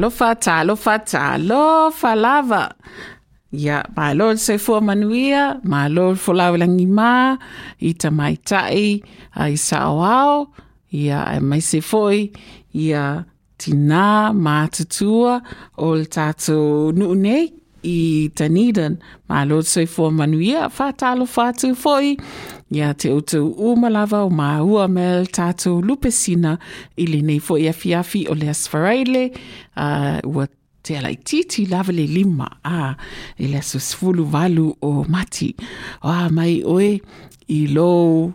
Talofa, talofa, talofa lava. Ia, malo se fua manuia, malo folawilangi mā, i ta mai tai, a i sao au, ia, e mai se foi, ia, tina mātutua, o le tātou i Dunedin, malo se fua manuia, whātalo whātu foi, ia te utu umalawa o māua me le tātou Lupe Sina i fo i afi afi o le asfareile uh, ua te lava le lima. A uh, i le valu o mati. O uh, mai oe i lo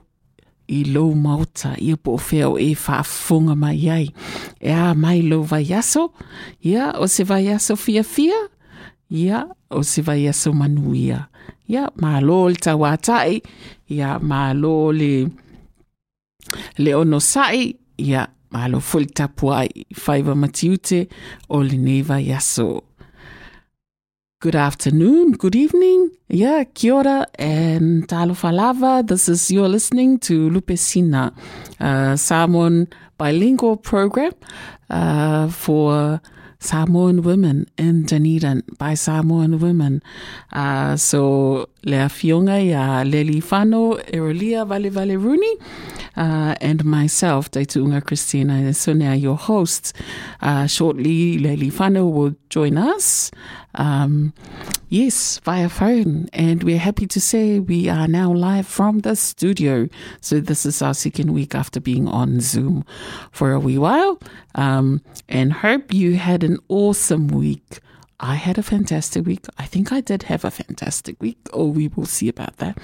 i lo mauta i po feo e whaafunga mai ai. E a mai lo vai aso ia o se vai aso fia fia ia o se vai aso manuia ia malo le tauatai ia malo le le ono sai ia malo fuli tapu ai faiva matiute o le neva yaso. Good afternoon, good evening. Yeah, kia ora and lava. This is you're listening to Lupe Sina, uh, Samoan bilingual program uh, for Samoan women in Dunedin by Samoan women. Uh, so le fionga ia Leli Fano, Erolia Vale Vale Rooney. uh, and myself, Deitunga Christina and Sonia, your host. Uh, shortly, Leili Fano will join us. Um, yes, via phone. And we're happy to say we are now live from the studio. So this is our second week after being on Zoom for a wee while. Um, and hope you had an awesome week. I had a fantastic week. I think I did have a fantastic week. Oh, we will see about that.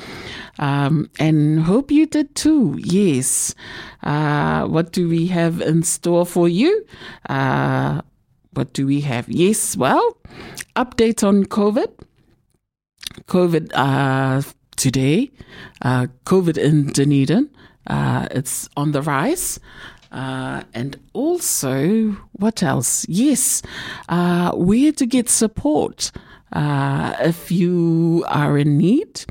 Um, and hope you did too. Yes. Uh, what do we have in store for you? Uh, what do we have? Yes, well, update on COVID. COVID uh, today, uh, COVID in Dunedin. Uh, it's on the rise. Uh, and also, what else? Yes, uh, where to get support uh, if you are in need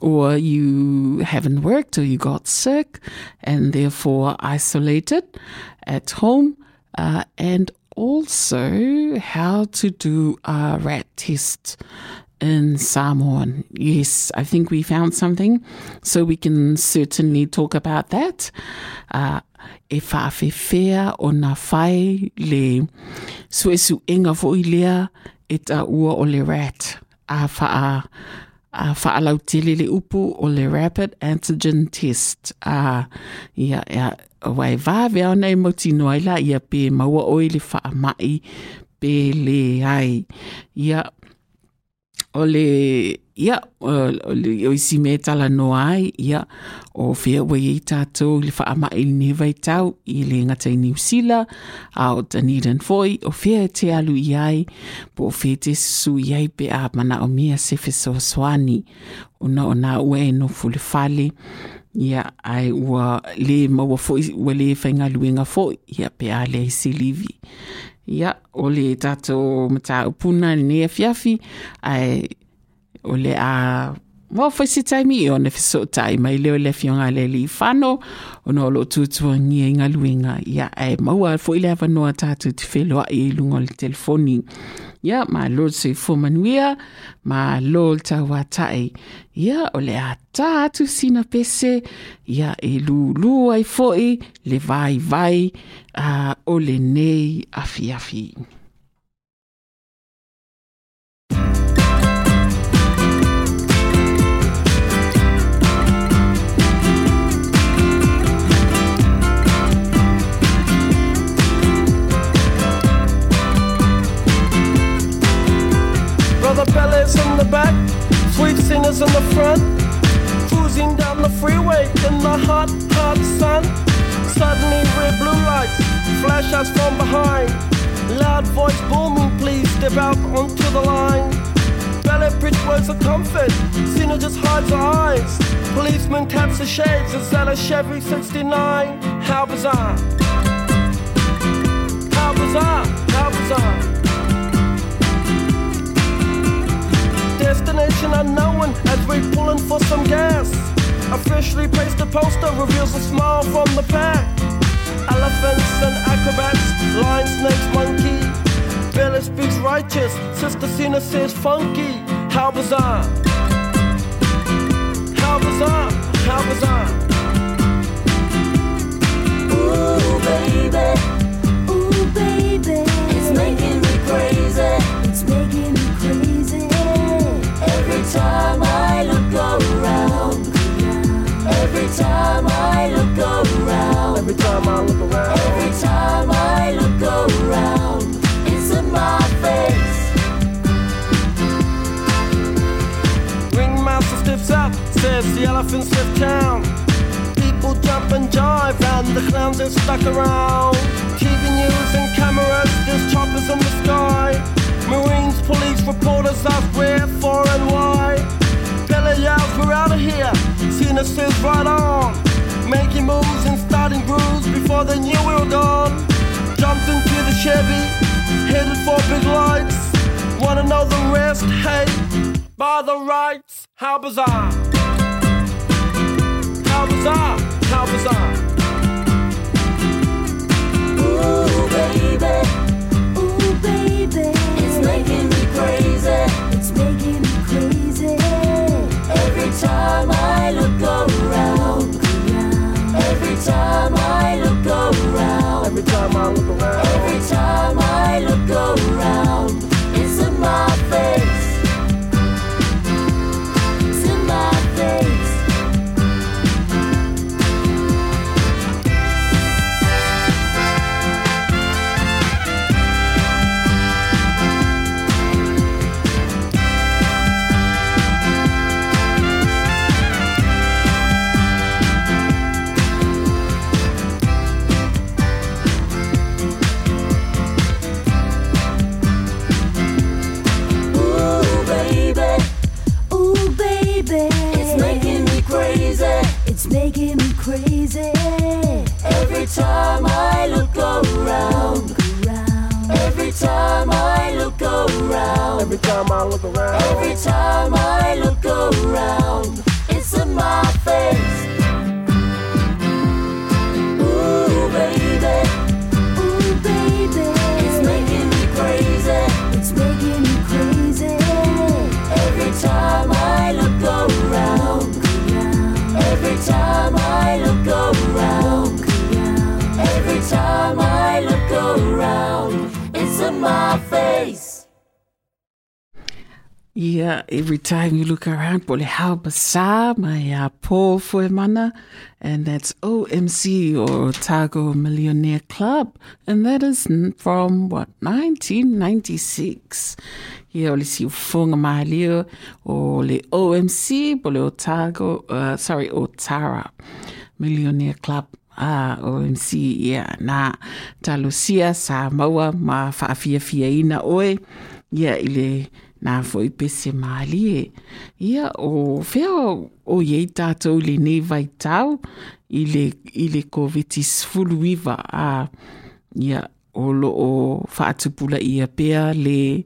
or you haven't worked or you got sick and therefore isolated at home, uh, and also how to do a rat test in Samoan. Yes, I think we found something, so we can certainly talk about that. Uh, e whaawhiwhea o na whai le suesu inga fo i lea e ta ua o le rat a wha a whaalau tele le upu o le rapid antigen test. A ia ia wai vāwe au nei moti noai la ia pe maua oi le wha mai pe le ai. Ia o le ia eh, o isi me talanoa ai ia o fea ua iai tatou i le faamaʻi lenei vaitau i le gata i niusila a o tanidan foʻi o fea e te alu i ai po o fea te su i ai pe a manaʻo mea se fesoasoani ona ona ua e nofulefale ia ai ua lē maua foi ua lē faigaluega foʻi ia pe a leai silivi ia o le tatou mataupuna lenei afiafi ae o le a mo fo si taimi i ne fiso time i leo le fionga le li fano o no lo tutua ngia inga luenga ia e maua foi le ava noa tatu te wheloa i lungo le telefoni ia ma lo se fo manuia ma lo tawa tai ia o le a tatu sina pese ia e lu lu ai foi le vai vai uh, o le nei afi afi. Brother Pele's in the back, sweet singers in the front, cruising down the freeway in the hot, hot sun. Suddenly, red blue lights flash us from behind. Loud voice booming, please step out onto the line. Ballet bridge words of comfort, Sina just hides her eyes. Policeman taps the shades, is that a Chevy 69? How bizarre! How bizarre! How bizarre! Destination unknown as we're pulling for some gas. Officially placed a poster reveals a smile from the pack. Elephants and acrobats, lion, snakes, monkey. Pele speaks righteous, Sister Sina says funky. How bizarre! How bizarre! How bizarre! Ooh, baby. Time I look around. Every time I look around. Every time I look around. Every time I look around. It's in my face. Ringmaster stiffs up, says the town. People jump and jive, and the clowns are stuck around. TV news and cameras, there's choppers in the sky. Marines, police, reporters ask where, for, and why. Pele yells, we're out of here. Sina says, right on. Making moves and starting grooves before they knew we were gone. Jumped into the Chevy, headed for big lights. Wanna know the rest? Hey, by the rights, how bizarre! How bizarre! How bizarre! every time I look around, every time I look around, every time I look around. Time you look around, Pole Halbasa, my uh, Paul Fuemana, and that's OMC or Otago Millionaire Club, and that is from what 1996. Yeah, ole si ufunga mahalio OMC, pole Otago, uh, sorry, Otara Millionaire Club. Ah, OMC, yeah, na talosia sa maua ma whaafia fia ina oe, yeah, ile na foi pese mali e. Ia o feo o yei tatou lenei vai tau i le kovetis fuluiva a ia o loo faatupulaia pea le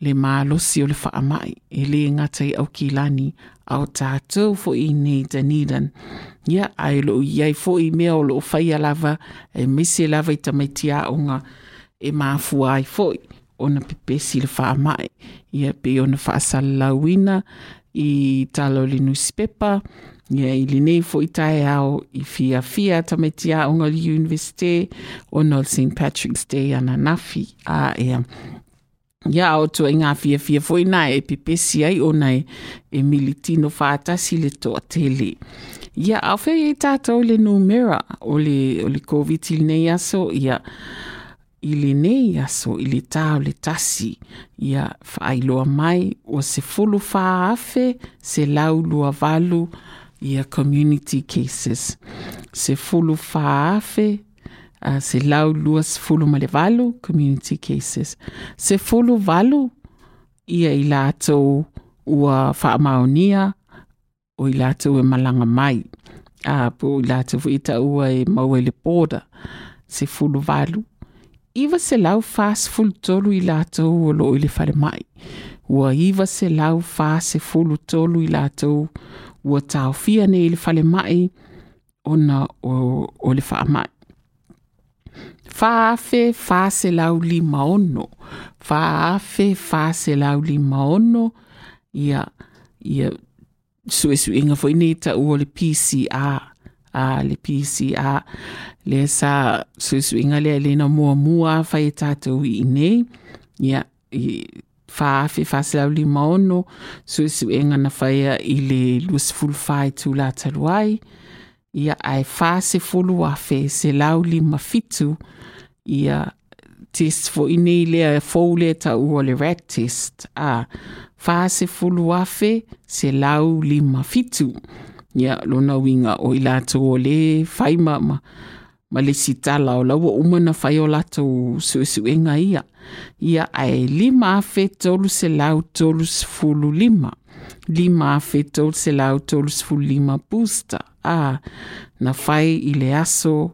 le malosi o le faamaʻi e lē gata i aukilani ao tatou foʻi nei danidan ia ae loo i ai foʻi mea o loo faia lava e mese lava i tamaitiaʻoga e mafua ai foʻi ona pepesi le faamae ia pe ona faasalalauina i talo le nusipepa ia i lenei foʻi taeao i fiafia tamaitiaʻoga o le universite ona o le st patrick's day ana nafi a ea. Ia ao tuaiga fiafia foʻi na e pepesi ai ona e militino faatasi le toʻatele ia aofea iai tatou le numera o le covid i lenei aso ia yeah. i lenei aso i le tao le tasi ia faailoa mai ua sefulu faafe se lau lua valu ia community cases. Sefulu faafe uh, se lau lua sefulu ma le valu community cases. Sefulu valu ia i latou ua faamaonia o i latou e malaga mai. A po i latou foʻi taʻua e maua i le poda sefulu valu iva se lau fasefulutolu i latou o loo i le falema'i. Ua iva se lau fasefulutolu i latou ua taofia nei i le falema'i ona o, o le faamaʻi faafe faselau lima ono. Faafe faselau lima ono. Ia ia suʻesuʻiga foʻi nei taʻu o le pca a le PCA le sa suisuiga lea na mua muamua fai e tatou ii nei. Ia i faafe faasilaulima6 suisuega na faia i le 2 latalu ai. Ia ae se afe selaulima7 ia test foʻi nei lea fou lea taʻua le rat test. A fasefulu afe selau lima fitu Ia lona winga o i lato o le whaima ma ma le sitala o laua umana whai o lato suesuenga ia. Ia ai lima afe tolu se tolu se fulu lima. Lima afe tolu se tolu se fulu lima booster. Ah, na whai i le aso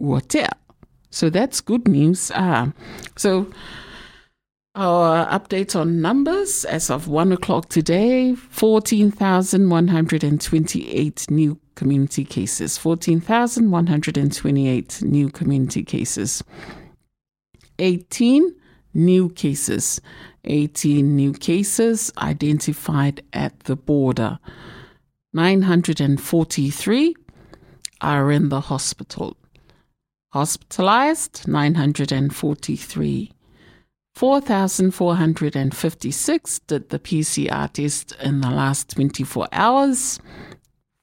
ua tea. So that's good news. Ah, so our update on numbers as of one o'clock today 14,128 new community cases. 14,128 new community cases. 18 new cases. 18 new cases identified at the border. 943 are in the hospital. Hospitalized, 943. 4,456 did the PCR test in the last 24 hours.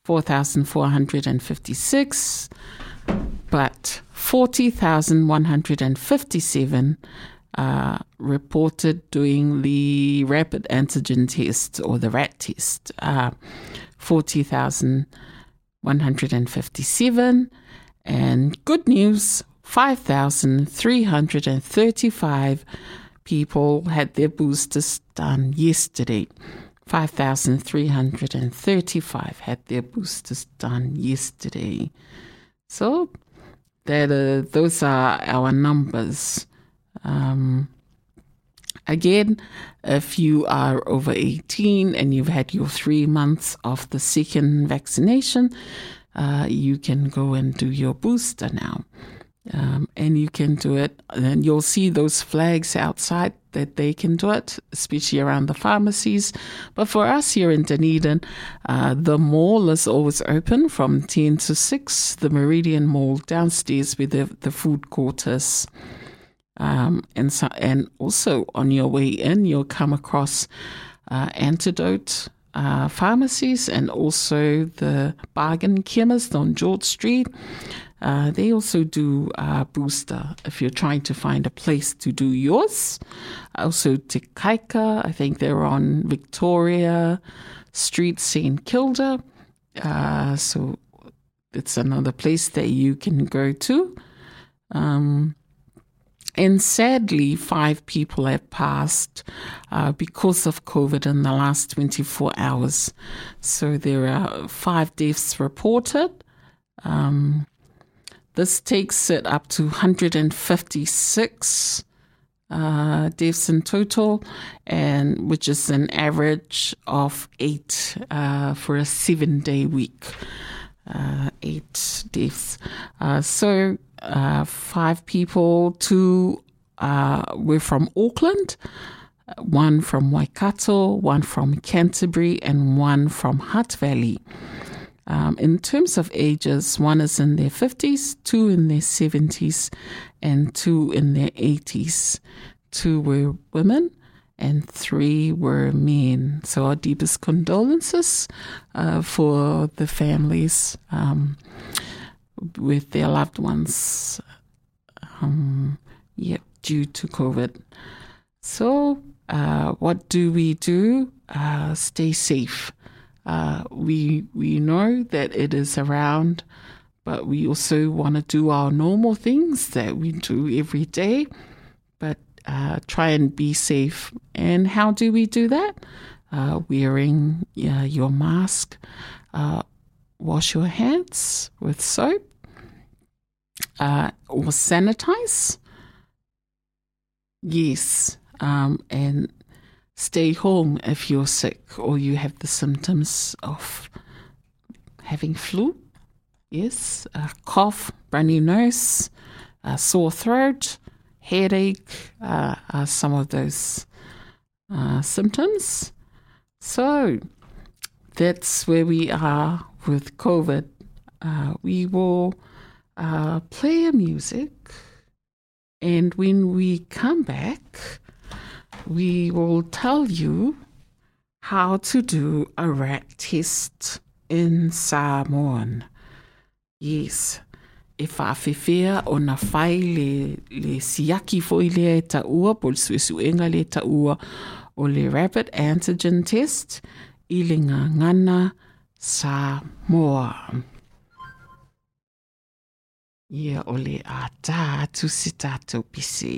4,456. But 40,157 uh, reported doing the rapid antigen test or the RAT test. Uh, 40,157. And good news 5,335 people had their boosters done yesterday. 5,335 had their boosters done yesterday. So that uh, those are our numbers. Um, Again, if you are over 18 and you've had your three months of the second vaccination, uh, you can go and do your booster now. Um, and you can do it, and you'll see those flags outside that they can do it, especially around the pharmacies. But for us here in Dunedin, uh, the mall is always open from 10 to 6, the Meridian Mall downstairs with the, the food court is. Um, and so, and also on your way in, you'll come across uh, antidote uh, pharmacies and also the bargain chemist on George Street. Uh, they also do uh, booster if you're trying to find a place to do yours. Also, Te Kaika, I think they're on Victoria Street, St. Kilda. Uh, so it's another place that you can go to. Um, and sadly, five people have passed uh, because of COVID in the last 24 hours. So there are five deaths reported. Um, this takes it up to 156 uh, deaths in total, and which is an average of eight uh, for a seven-day week. Uh, eight deaths. Uh, so uh, five people, two uh, were from Auckland, one from Waikato, one from Canterbury, and one from Hutt Valley. Um, in terms of ages, one is in their 50s, two in their 70s, and two in their 80s. Two were women, and three were men. So, our deepest condolences uh, for the families um, with their loved ones, um, yep, due to COVID. So, uh, what do we do? Uh, stay safe. Uh, we we know that it is around, but we also want to do our normal things that we do every day, but uh, try and be safe. And how do we do that? Uh, wearing uh, your mask, uh, wash your hands with soap, uh, or sanitize. Yes, um, and stay home if you're sick or you have the symptoms of having flu. Yes, a cough, runny nose, a sore throat, headache uh, are some of those uh, symptoms. So that's where we are with COVID. Uh, we will uh, play a music, and when we come back, we will tell you how to do a rat test in Samoan. Yes, e whawhewhea o na whai le, le siaki foi le e ta ua, po le suesuenga o le rapid antigen test i le ngā ngana Samoa. Ia o le a tā atu si tātou pisi.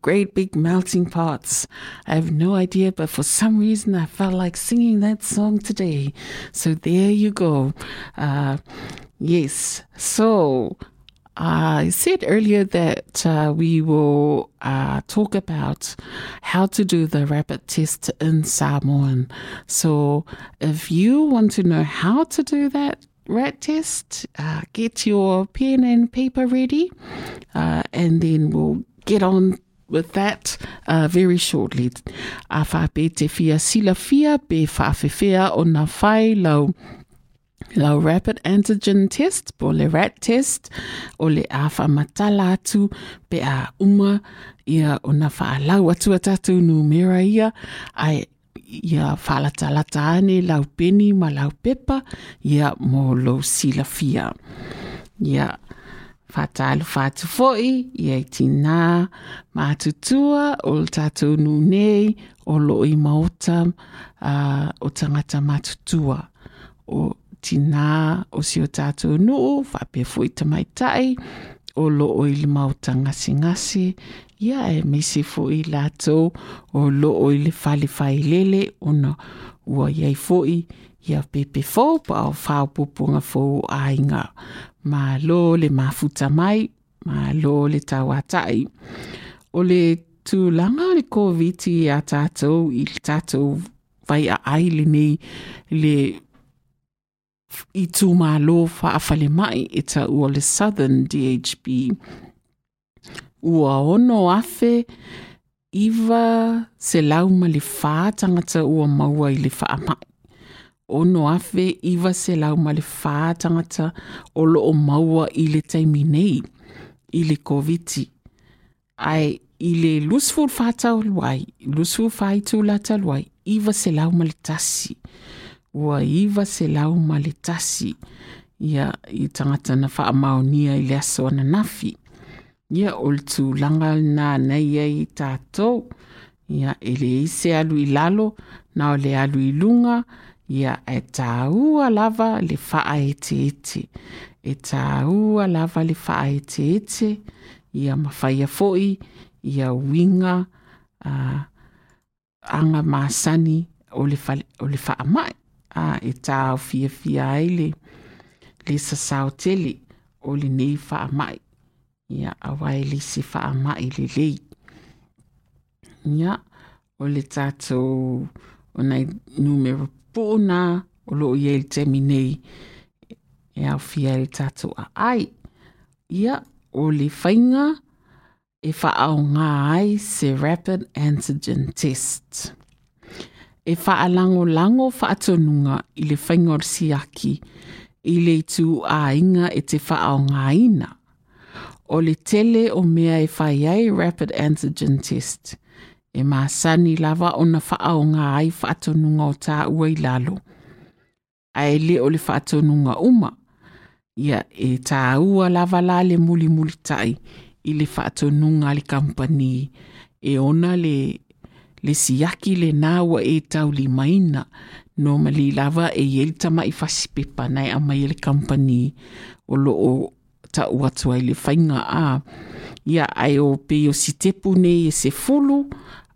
Great big melting pots. I have no idea, but for some reason I felt like singing that song today. So there you go. Uh, yes, so I said earlier that uh, we will uh, talk about how to do the rapid test in Samoan. So, if you want to know how to do that rat test, uh, get your pen and paper ready, uh, and then we'll get on with that uh, very shortly. A whape te fia sila fia be whawhewhea o na whai lau Lau rapid antigen test, po le rat test, o le a whamatala atu pe a uma ia o na whaalau atu a tatu numera ia, ai ia whaalatalata ane lau peni ma lau pepa, ia mo lo sila fia. Ia fatalu fatu foi i e tina mātutua o o tatou nunei o loo i maota uh, o tangata mātutua. o tina o si o tatou nuu fape foi tamaitai o loo i le maota ngasi ngasi ia e mese foi lātou o loo i le fale fai lele ona ua iai foi ia pepe fou pa o fau pupunga fou ainga a inga, ma lo le mafuta mai, ma lo le tawatai. O le tūlanga le COVID a tātou, i tātou vai a aile nei le i tū mālo whaafale mai e ta ua le Southern DHB. Ua ono afe iwa se lauma le wha tangata ua maua i le wha mai. Ono afe iwa se lau ma le fā tagata o lo o maua i le taimi nei, i le COVID. Ai, i le lusful whātau luai, lusful whaitu lata luai, iwa se lauma le tasi ua iwa se lau ma le tasi ia i tangata na wha amaonia i le aso ana nafi. Ia o le tūlanga nā nei ai i tātou, ia e le se alu i lalo, na o le alu i lunga, ia e tāua lava le faaetiiti e tāua lava le ete, ia mawhaia foi, ia winga, uh, anga māsani o le wha a e fia ai le, le sasao tele o le nei. Ia awai le se wha mai le. Ia o le tātou o nei numero pōna o lo i el temi nei e au fia el tatu a ai. Ia o le whainga e wha ngā ai se rapid antigen test e whaalango lango whaatonunga i le whaingor siaki i le tu a inga e te whaao ngā ina. O le tele o mea e whai rapid antigen test. e masani lava ona faaoga ai faatonuga o tāua i lalo. Ae lē o le faatonuga uma ia e tāua lava la le mulimuli taʻi i le faatonuga a le kampani. E ona le, le siaki lenā ua e taulimaina no ma li lava e iai tamaʻi fasipepa nae amai e le kampani. O loo taʻu atu ai le faiga a ia ae o peiosi tepu nei e sefulu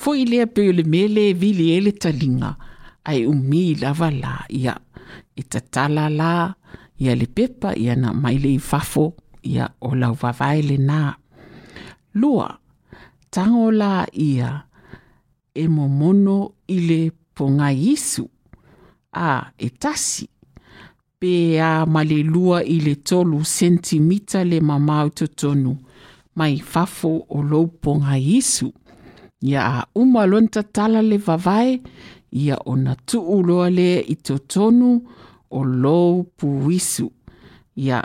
fo ile pe le mele vili ele talinga. Ai umi lava la ya itatala la ya le pepa ya na maile fafo ya ola vavaile na. Lua tangola ia e momono ile ponga yisu a etasi pe a male lua ile tolu sentimita le mamau totonu mai fafo o lou ponga yisu Ia a uma lonta tala le vavae, ia o na tuu loa lea i totonu o lou puisu. Ia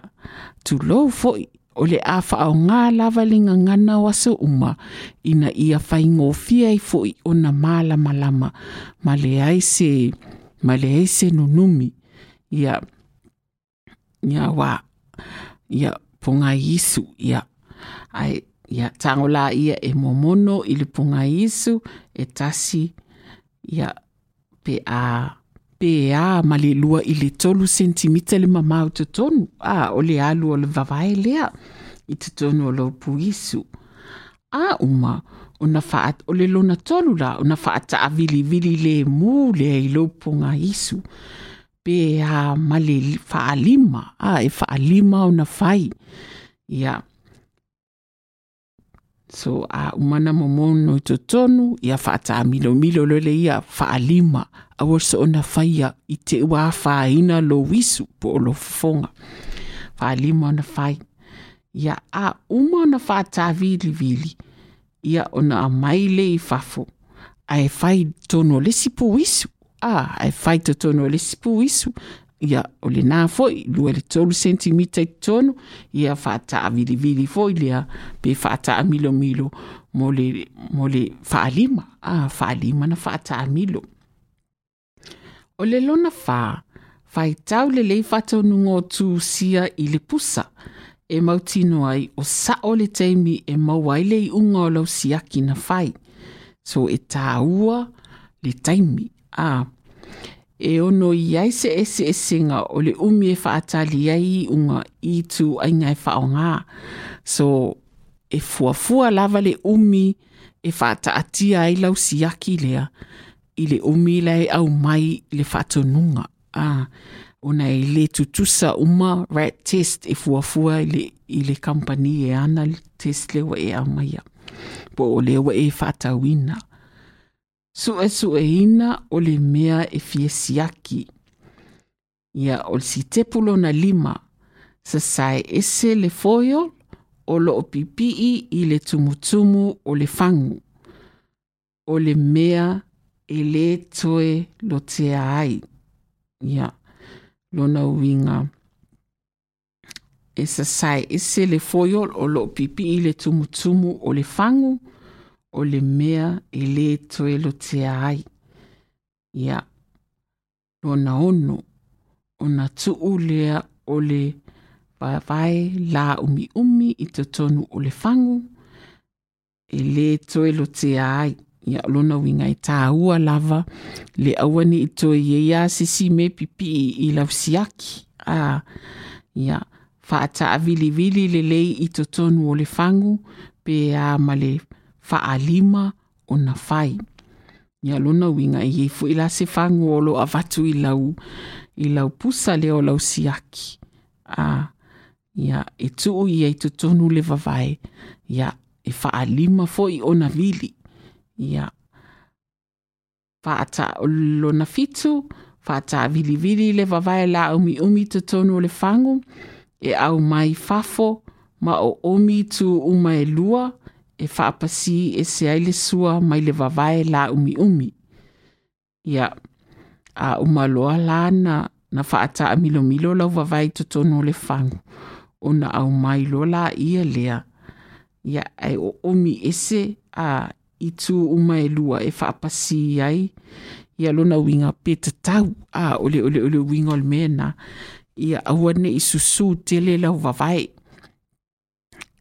tulou foʻi o le a faaaogā lava le gagana o aso uma ina ia faigofia ai foʻi ona malamalama ma leai se ma leai se nunumi. Ia ia wa ia punga isu ia. Ai ia tagola ia e momono i le punga isu e tasi ia pe a pe a ma le lua i le tolu sentimita le mamau totonu. A o le alu o le vavae lea i totonu o lo pu isu. A uma ona o le lona tolu la ona faata a vili vili le mu le i lou puga isu. Pe a ma le faalima a e faalima ona fai. Ia so a aumana momono i totonu ia faatamilomilo lo ia faalima aua so ona faia i te uā fāina lo isu po o lo fofoga faalima ona fai ia auma ona faatavilivili ia ona amai le i fafo ae fai tonu o lesi pu isu a ae fai totonu o lesi pu isu ia o lenā foʻi lua le tolu sentimita i totonu e ia e faataʻavilivili foʻi e lea pe faataʻamilomilo mo le mo le faalima a ah, faalima na faataʻamilo o le lona fā faitau lelei faataunuga o tusia i le pusa e mautino ai o saʻo le taimi e maua ai le iʻuga o lau siaki na fai. So e tāua le taimi a ah, e ono i ai se ese singa o le umi e whaatali ai unga i tu ainga e whaonga. So e fuafua lava le umi e whaataatia ai lau siaki lea i le umi lai au mai le whaatonunga. Ah, ona e le tutusa uma rat test e fuafua i le, i le company e ana test lewa e au mai. Po o lewa e whaatawina. Su e su e ina o le mea e fie siaki. Ia o si tepulo na lima, sa sai ese le foio o lo pipii i le tumutumu o le fangu. O le mea e le toe lo te ai. Ia, lona winga. E sa sai ese le foio o lo pipii i le tumutumu o le fangu. O le mea e le toelo te ai. Ia, lona ono, ona tuu lea o le vai la umi umi i te tonu o le fangu, e le toelo te ai. Ia, lona winga i tāua lava, le awani i toe ye ia sisi me pipi i lausiaki. Ah, ia, whaata avili vili le lei i te tonu o le fangu, pe a male fangu fa'alima ona fai. Ia lona uiga e ai foʻi la se faguolo avatu i lau i lau pusa lea o lau siaki. A ia e tuu i ai totonu le vavae ia e fa'alima foʻi ona vili ia faatalona fitu faatavilivili le vavae la umiumi totonu o le fagu e au mai fafo ma o omi tuuma e lua e whaapasi e se aile sua mai le wawae la umi. Ia, a umaloa la na, na whaata a milo milo lau le whangu. O na au mai lo la ia lea. Ia, ai o umi ese a i tu uma e lua e whaapasi ai. Ia lona winga peta tau. A ole ole ole winga ole mena. Ia awane i susu tele lau wawae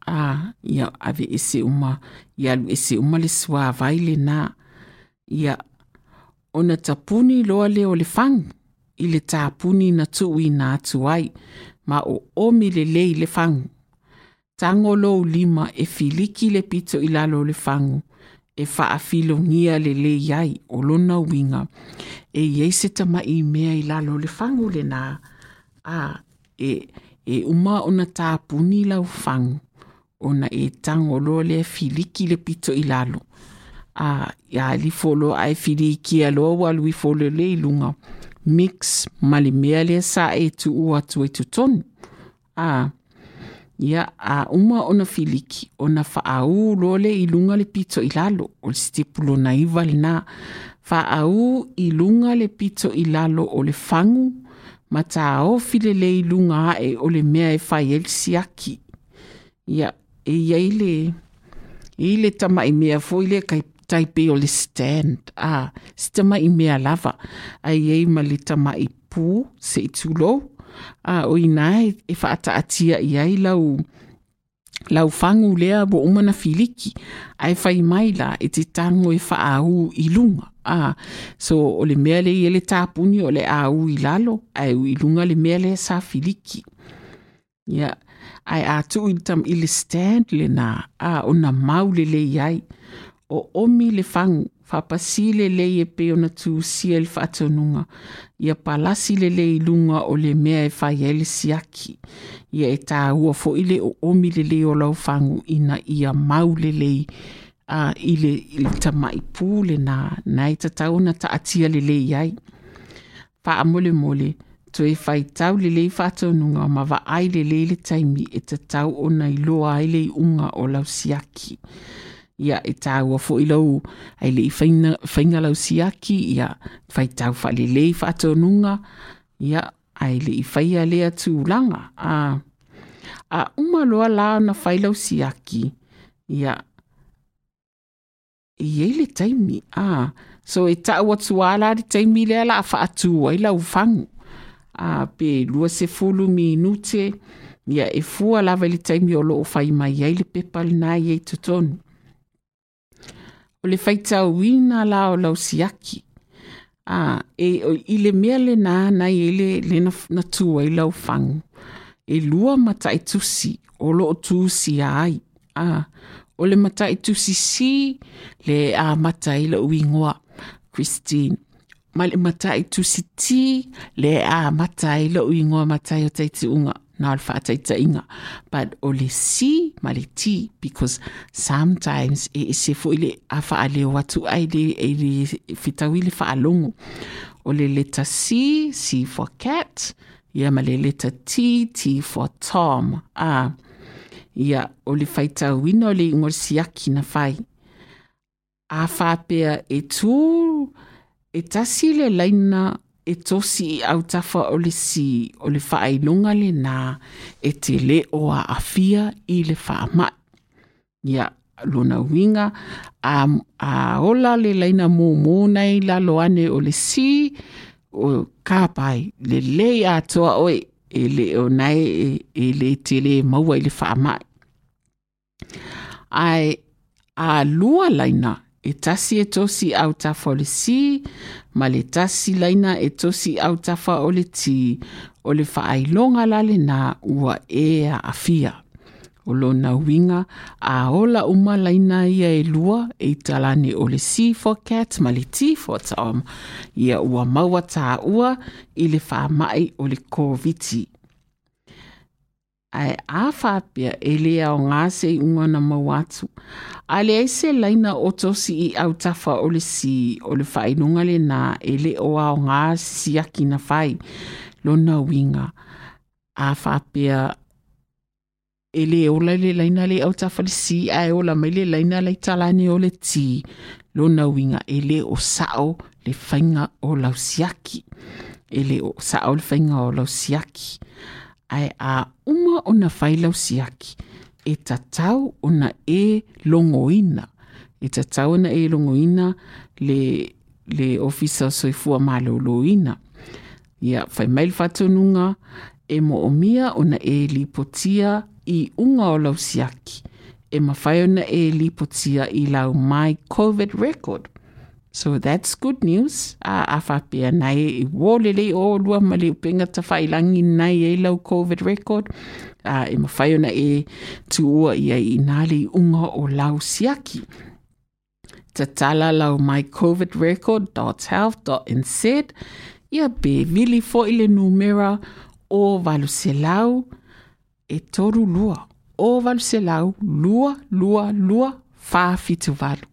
a ia ave ese uma ia alu ese uma le swa lenā ia ona tapuni loa le o le fang i le tapuni na tuuina atu ai ma o omi lelei le fagu tango lo lima e filiki le pito i lalo le fagu e faafilogia lelei ai o lona uiga e iai se tamaʻi mea i lalo le fagu lenā a e e uma ona tapuni lau fangu ona e tagolo lea filiki le pito i lalo. A folo ai ae filikia loa ua aluifolo le i luga mix ma le mea lea sa e tuu atu e ai totonu a ia a uma ona filiki ona faaū loa le i luga le pito i lalo. O le stipulo lona iva lenā faaū i luga le pito i lalo o le fagu ma taofi lelei luga e o le mea e fai e ai siaki. Ia e iei le, i le tama i mea fo i le kai taipe o le stand. A, si tama i mea lava. A iei ma le tama i pū se i. A, o i nai e whaata atia i ai lau lau fangu lea umana filiki ai fai mai la e te tango e au i lunga. Ah, so o le mea le le tāpuni o le au i lalo, ai u i le mea le sa filiki. Ia, yeah. Ai a tu i i le le na, a o na mau le le iai. O omi le fangu, whapasi le le e pe o na tu sia le whatonunga. Ia palasi le le i lunga o le mea e whai ele siaki. Ia e tā ua fo ile o omi le le o lau fangu ina ia mau le le a uh, ile ile tamai pule na na i tatau na ta atia le le iai. Wha mole So e fai tau le leifatso nunga mava ai lelele taimi e tatau onai loa ai lei unga o lausiaki. Ia e tau a fo ilau ai lei faina faina lausiaki ia fai tawa fa leleifatso nunga ia ai lei fai alea tu ulanga. A uma loa launa fai lausiaki ia e yaeli taimi a. So e tawa tsua ala de taimi leala a fa atsu o ai lau fangu. a pe lua se fulu minute ia e fua lava le taimi o loo fai mai ai le pepa lenā iai totonu. O le faitauina la o lausiaki a e i le mea lenā nai ai le le natū ai laufagu e lua mataʻitusi o loo tusia ai. A o le mataʻitusi si le a mata i laʻu igoa christine. Ma le mata i tusiti le a le matai mata i o teiti unga na alfa ataita inga. But o le si ma le ti because sometimes e, e se fo ile a fa ale watu ai le e le fitawi le fa alongo. O le leta C, C for cat. Ia ma le leta T, T for Tom. Ah, ia o le faitauina o le le siaki na fai. A whapea e tū, e tasi le laina e tosi i autafa o le si o le faailoga lenā e te lē o aafia i le faamaʻi ia lona uiga a, a ola le laina momō nai lalo ane o le si o kapai le lē iā toa oe e le o nei e, e le te lē maua i le faamaʻi ae alua laina e tasi e tosi au tafa o le si, ma le tasi laina e tosi au tafa o le ti, o le whaailonga lale na ua e a afia. O lona winga, a ola uma laina ia e lua e talane o le si for cat, ma le ti for tom, ia ua maua tā ua i le whaamai o le kōviti ae afapea e le aoga seiʻuga na mau atu. A leai selaina o tosi i autafa o le si o le faailoga lenā e lē o aoga sisiaki na fai lona uiga afapea e lē ola i le laina le autafa le si ae ola mai le laina laitalani o le tī. Lona uiga e lē o saʻo le faiga o lausiaki. E lē o saʻo le faiga o lausiaki. ae a uma ona failausiaki e tatau ona e logoina e tatau ona e logoina le, le ofisa soifua malōlōina. Ia fai mai le faatonuga e moomia ona e lipotia i uga o lausiaki e mafai ona e lipotia i lau mai covid record. So that's good news. A a whapea nei i wōlele o lua ma le upenga ta whailangi nei e lau COVID record. A e mawhai ona e tu ua ia i nāli unga o lau siaki. Ta tala lau mycovidrecord.health.nz ia be vili fo i le numera o valu se lau e toru lua. O valu se lau lua, lua, lua, valu.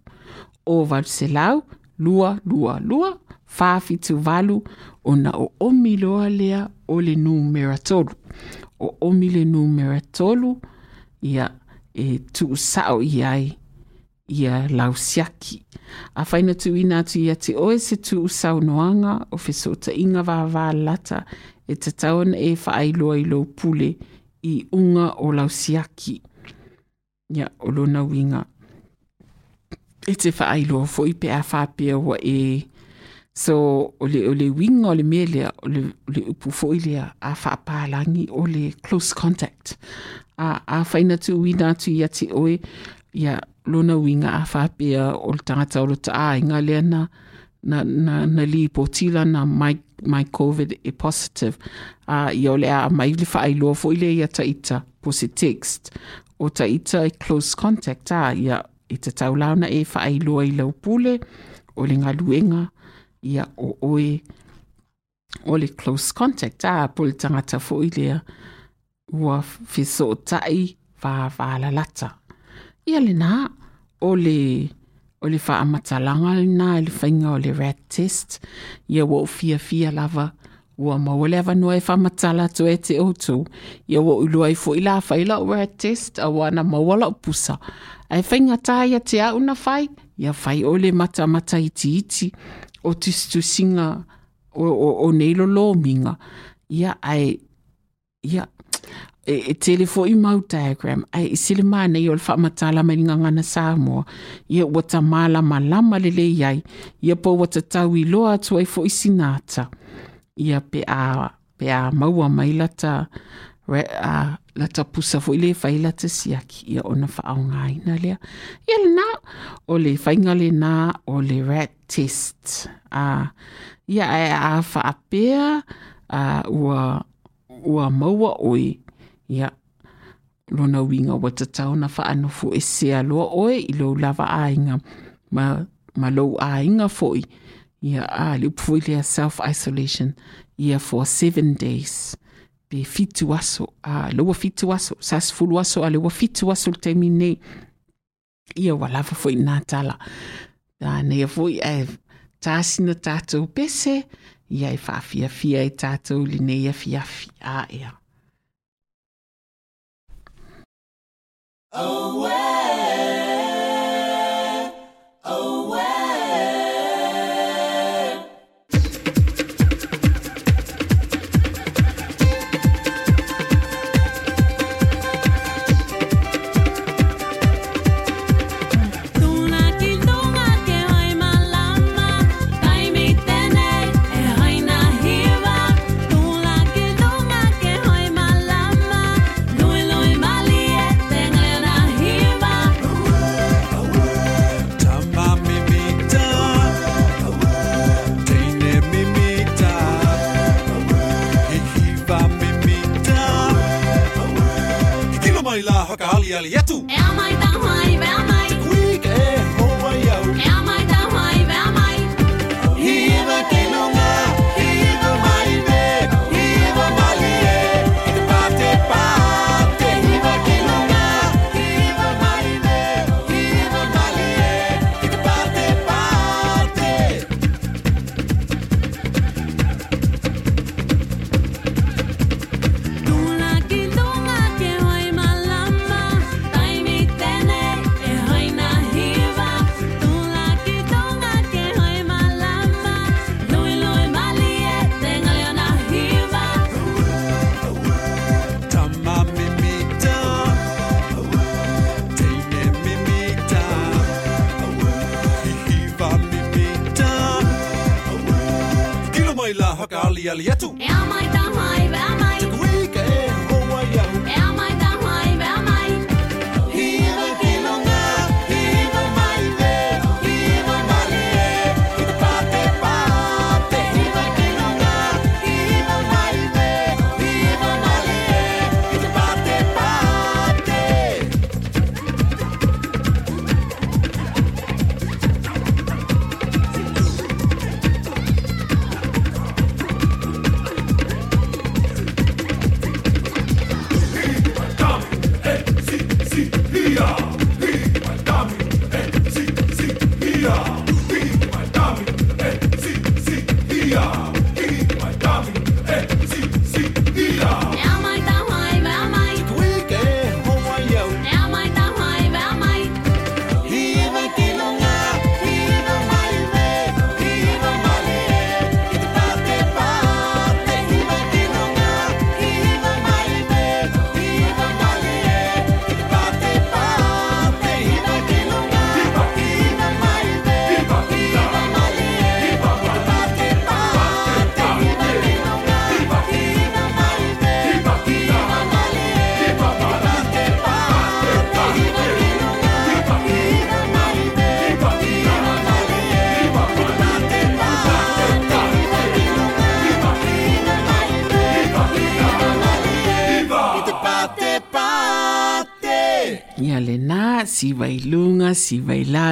O valu se lau lua lua lua. Fafitu valu ona o omi loa lea o le numera tolu o omi le numera tolu ia e tuusao i ai ia lausiaki afaina tuuina atu ia te oe se tuusaonoaga o fesootaʻiga vavalata e tatau ana e faailoa i lou pule i uga o lausiaki ia o lona uiga E te whaailoa fo i pe a whapea wa e So, o le, o le winga o le mea lea, o le, o le upu fo lea a whaapalangi o le close contact. A, a whaina tu wina atu i ati oe, ia lona winga a whapea o le tangata o le ta a inga lea na, na, na, na li po tila na my, my COVID e positive. A ia o le a mai le whaailoa fo i lea ia ta ita po se text. O ta ita e close contact a ia i te taulauna e whaailoa i lau pule o le ngaluenga ia o oe o le close contact a po le tangata fo i lea ua fiso o tai va va la lata. Ia le nā o le o le wha amatalanga le nā le whainga o le rat test ia wa o fia fia lava ua mawale ava noa e whamatala to e te otu ia ua ulua i fo i la whaila o rat test a wana mawala o pusa ai whainga tāia te au na whai ia whai ole mata mata iti iti o tistu singa o, o, o neilo lo minga. Ia ai, ia, e, e tele fo i mau diagram, ai i sile mana i o le whaamatala mai nga ngana Samoa, ia wata mala malama lele iai, ia po wata tau i loa atu ai fo i sinata. Ia ia pe a pe a maua mai lata re a lata pusa foi le fai lata siaki. Ia ona faaogāina lea. Ia lenā o le faiga lenā o le rat test. A ia ae a faapea a ua ua maua oe ia lona uiga ua tatau na faanofo ese loa oe i lou lava aiga ma ma lou aiga foʻi ia a ah, le upufoi lea self-isolation. Ia for seven days. Pe fitu aso a ah, leua fitu aso sas fulu aso a ah, leua fitu aso le taimi nei ia wa lava foi nā tala. A nei a foi e tāsina tātou pese. Ia e whaafia fia e tātou li nei a fiafi a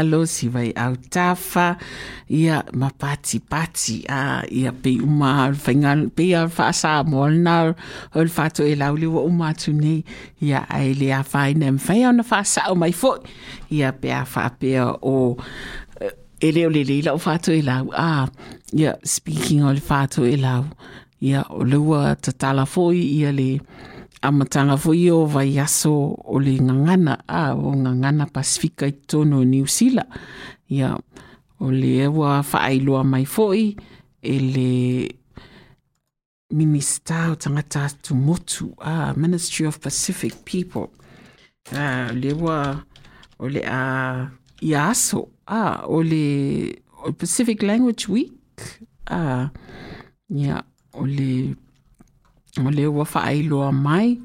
lalo, siwai autafa, ia mapati pati, a ia pe uma al whainga, pe al whaasa mo al nau, al e lau liwa uma atu ia ai le a whaina, mwhai au na whaasa o mai fo, ia pe a whaapea o e leo le le lau whato e lau, a ia speaking o le e lau, ia o leua tatala foi ia le, amatanga foi o vaiaso o le ngangana a o ngangana Pasifika i tono o niusila ia o le ua faailoa mai foi e le minista o tagata tumotu a Ministry of Pacific People. A le ua o le a ia aso a o le Pacific Language Week a ia o le o le ua faailoa mai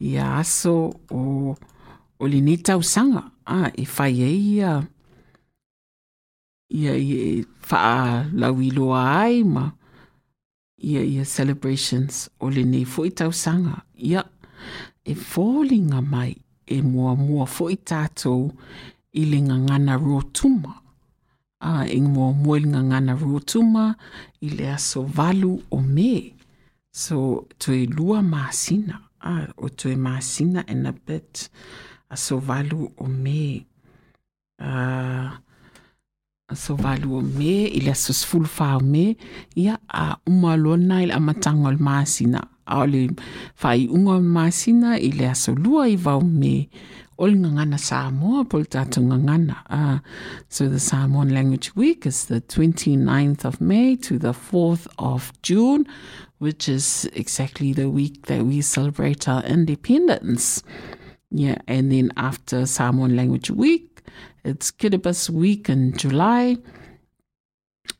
ia aso o, o lini tausaga a ah, e fai ai ia ia i faalauiloa ai ma ia ia celebrations o lenei foʻi tausaga ia e foliga mai e muamua foʻi tatou i le gagana rotuma. A ah, e muamua i le gagana rotuma i le aso valu o me. So to lua masina, ah, o to e masina and a bit a so valu o me. Uh, a so valu o me, i le asos fulfa o me, ia a umalona i le amatanga o le masina. A o le whai unga o le masina i le aso lua i vau me. O le ngangana Samoa, ngangana. Uh, so the Samoan Language Week is the 29th of May to the 4th of June, which is exactly the week that we celebrate our independence. Yeah, and then after Samoan Language Week, it's Kiribati Week in July.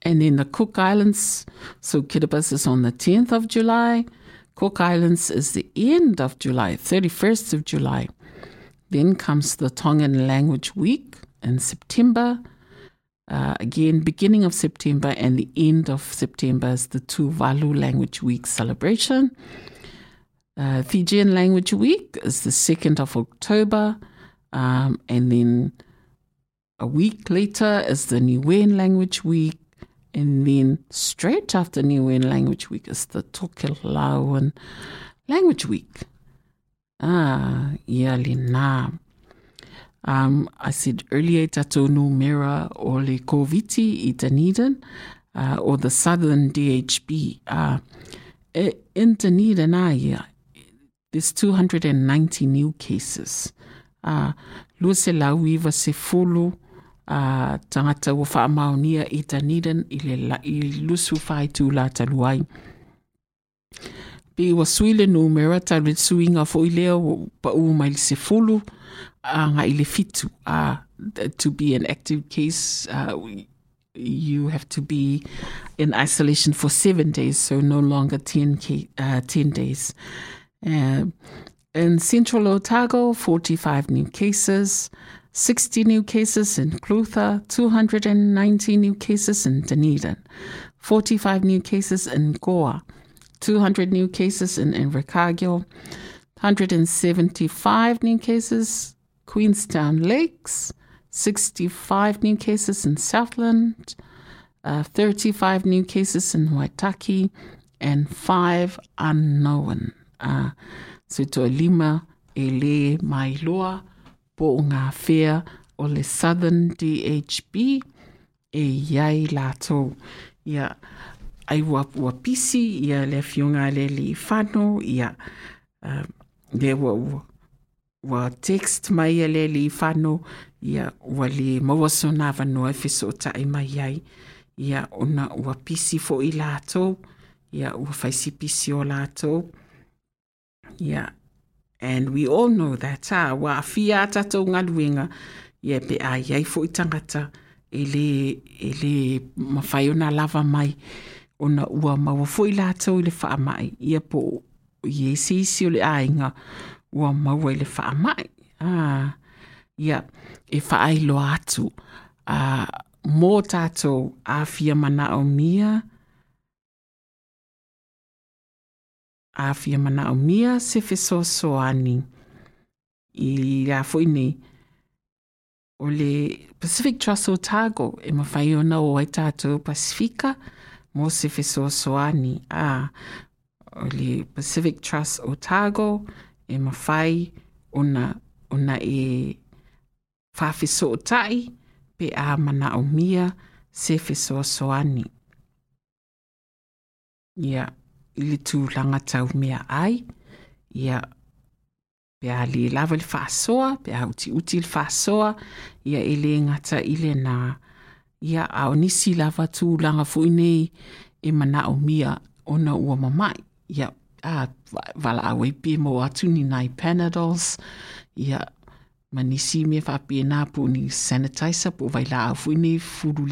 And then the Cook Islands, so Kiribati is on the 10th of July. Cook Islands is the end of July, 31st of July. Then comes the Tongan Language Week in September. Uh, again, beginning of September and the end of September is the Tuvalu Language Week celebration. Uh, Fijian Language Week is the 2nd of October. Um, and then a week later is the Niuean Language Week. And then straight after Niuean Language Week is the Tokelauan Language Week. Ah, na. Um, I said earlier, Tatonu Mera o le Koviti i Dunedin, uh, or the Southern DHB. Uh, in Dunedin, yeah, there's 290 new cases. Uh, lua se lauiva se fulu uh, tangata ua whaamaonia i Dunedin i, le, lusu la taluai. Pe ua ta le suinga fo i lea o pa u mai le se fitu. Uh, to be an active case, uh, we- you have to be in isolation for seven days, so no longer 10, ca- uh, 10 days. Uh, in Central Otago, 45 new cases, 60 new cases in Clutha, 290 new cases in Dunedin, 45 new cases in Gore, 200 new cases in Invercargill, 175 new cases Queenstown Lakes, 65 new cases in Southland, uh, 35 new cases in Waitaki, and 5 unknown. Uh, so lima e Mailoa, ngā whea o le Southern DHB e iai lātou. Ia, ai ua, ua pisi, ia le fionga le li whano, ia uh, le ua, ua, text mai a le li whano, ia ua le mawaso nā wanoa e fesootaʻi o mai ai. Ia ona ua pisi fo i lātou, ia ua faisipisi o lātou. ia And we all know that, ha ua afia a tatou galuega ia pe a iai fo i tangata, e lē e lē mafai ona lava mai, ona ua maua foʻi latou i le faamaʻi ia po i e sisi o le ainga, ua maua i le faamaʻi. Ah, ia, e faailoa ai lo atu, ah, mō tātou a fia mana o mia, a mana o mia se fesoasoani so so ani. I a foʻi nei. O le Pacific Trust Otago e mawhai ona o ai tātou Pasifika mo se fesoasoani a o le Pacific Trust Otago e mawhai ona, ona e whawhiso o tai pe a mana o mia se fesoasoani. Ia, ili tū langa tau mea ai, ia, pe a le lava le whaasoa, pe a uti uti le whaasoa, ia e le ngata ile na, nā, ia a o nisi lava tū langa nei e mana o mia ona ua mamai, ia, Ah, a wala a waipi mo atu ni nai panadols, ia, ma me whapie nā pu ni sanitizer po vai la a fui nei furu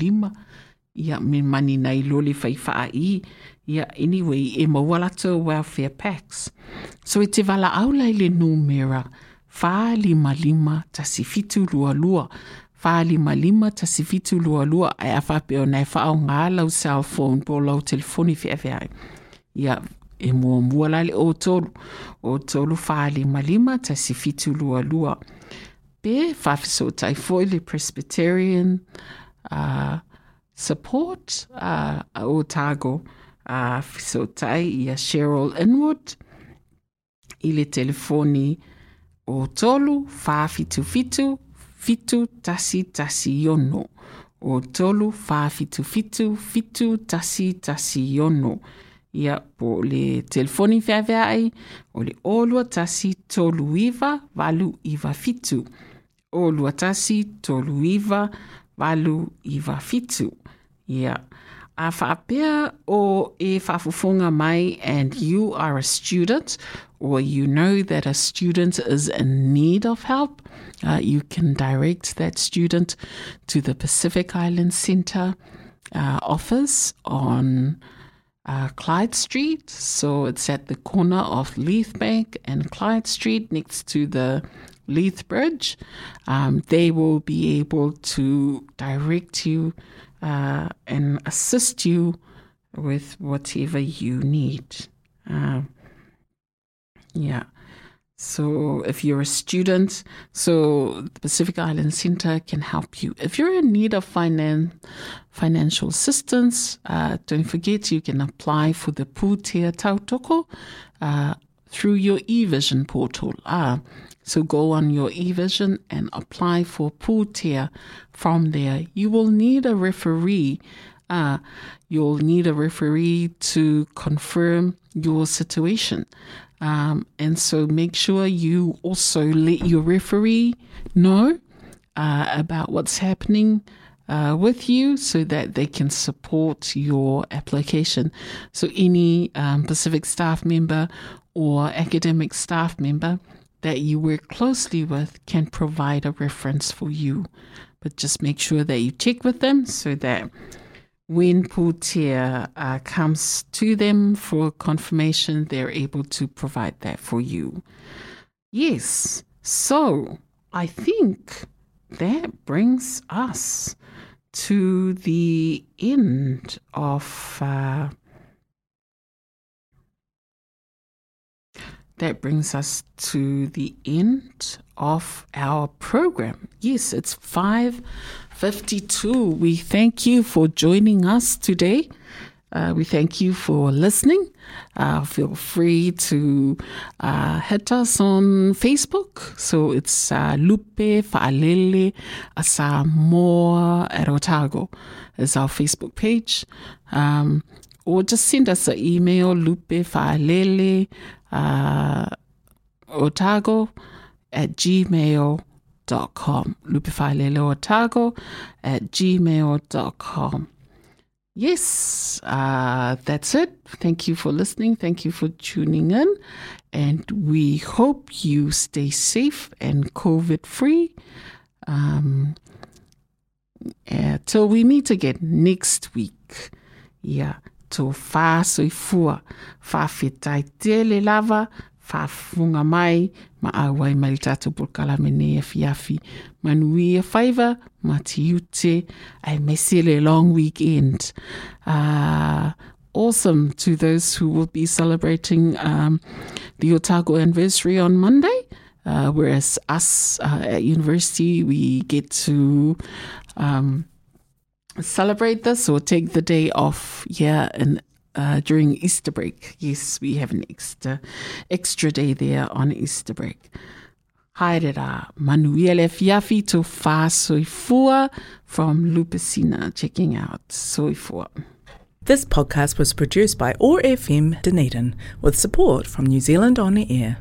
ia me mani nei loli wha i, ia anyway e maua lato welfare packs. So e te wala au lai le numera, wha lima lima tasi fitu lua lua, wha lima lima tasi fitu lua lua, a whape o nei wha lau cell phone po lau telefoni e muamua lale otolu otolu faalimalima tasi fitulualua pe faafesootai foi le presbyterian uh, support uh, o tago uh, fesootai ia sheryl inwood i le telefoni otolu faafitufitu fitu tasi tasi yono otolu faafitufitu fitu tasi tasi yono ia po le telefoni whiawhia ai o le olua tasi tolu iwa walu iwa fitu. Olua tasi tolu iwa walu iwa fitu. Ia a whaapea o e whafufunga mai and you are a student or you know that a student is in need of help, uh, you can direct that student to the Pacific Island Centre uh, office on uh, Clyde Street. So it's at the corner of Leith Bank and Clyde Street next to the Leith Bridge. Um, they will be able to direct you uh, and assist you with whatever you need. Um, yeah. So if you're a student, so the Pacific Island Center can help you. If you're in need of finan- financial assistance, uh, don't forget you can apply for the Pūtea Tautoko uh, through your eVision portal. Ah, so go on your eVision and apply for Pūtea from there. You will need a referee. Uh, you'll need a referee to confirm your situation. Um, and so make sure you also let your referee know uh, about what's happening uh, with you so that they can support your application. So, any um, Pacific staff member or academic staff member that you work closely with can provide a reference for you. But just make sure that you check with them so that when Pūtea uh, comes to them for confirmation, they're able to provide that for you. Yes, so I think that brings us to the end of. Uh, that brings us to the end of our program. Yes, it's 5:52. We thank you for joining us today. Uh, we thank you for listening. Uh, feel free to uh, hit us on Facebook. So it's uh, Lupe Fa'alele Asamoa Erotago is our Facebook page. Um, or just send us an email, Lupe Fa'alele uh, Otago at gmail.com. Lupefalele Otago at gmail.com. Yes, uh, that's it. Thank you for listening. Thank you for tuning in. And we hope you stay safe and COVID free. Um, uh, till we meet again next week. Yeah, to fa soifua, fa fitai tele lava, fa funga mai, ma awai mai tatu pulkala mene fiafi, manui a faiva, ma tiute, I mesele long weekend. Uh, awesome to those who will be celebrating um, the Otago anniversary on Monday. Uh, whereas us uh, at university, we get to um, celebrate this or take the day off, yeah, and uh, during Easter break. Yes, we have an extra extra day there on Easter break. Haere rā, manuia le fiafi tō whā soifua from Lupe Sina, checking out soifua. This podcast was produced by OAR FM Dunedin with support from New Zealand On the Air.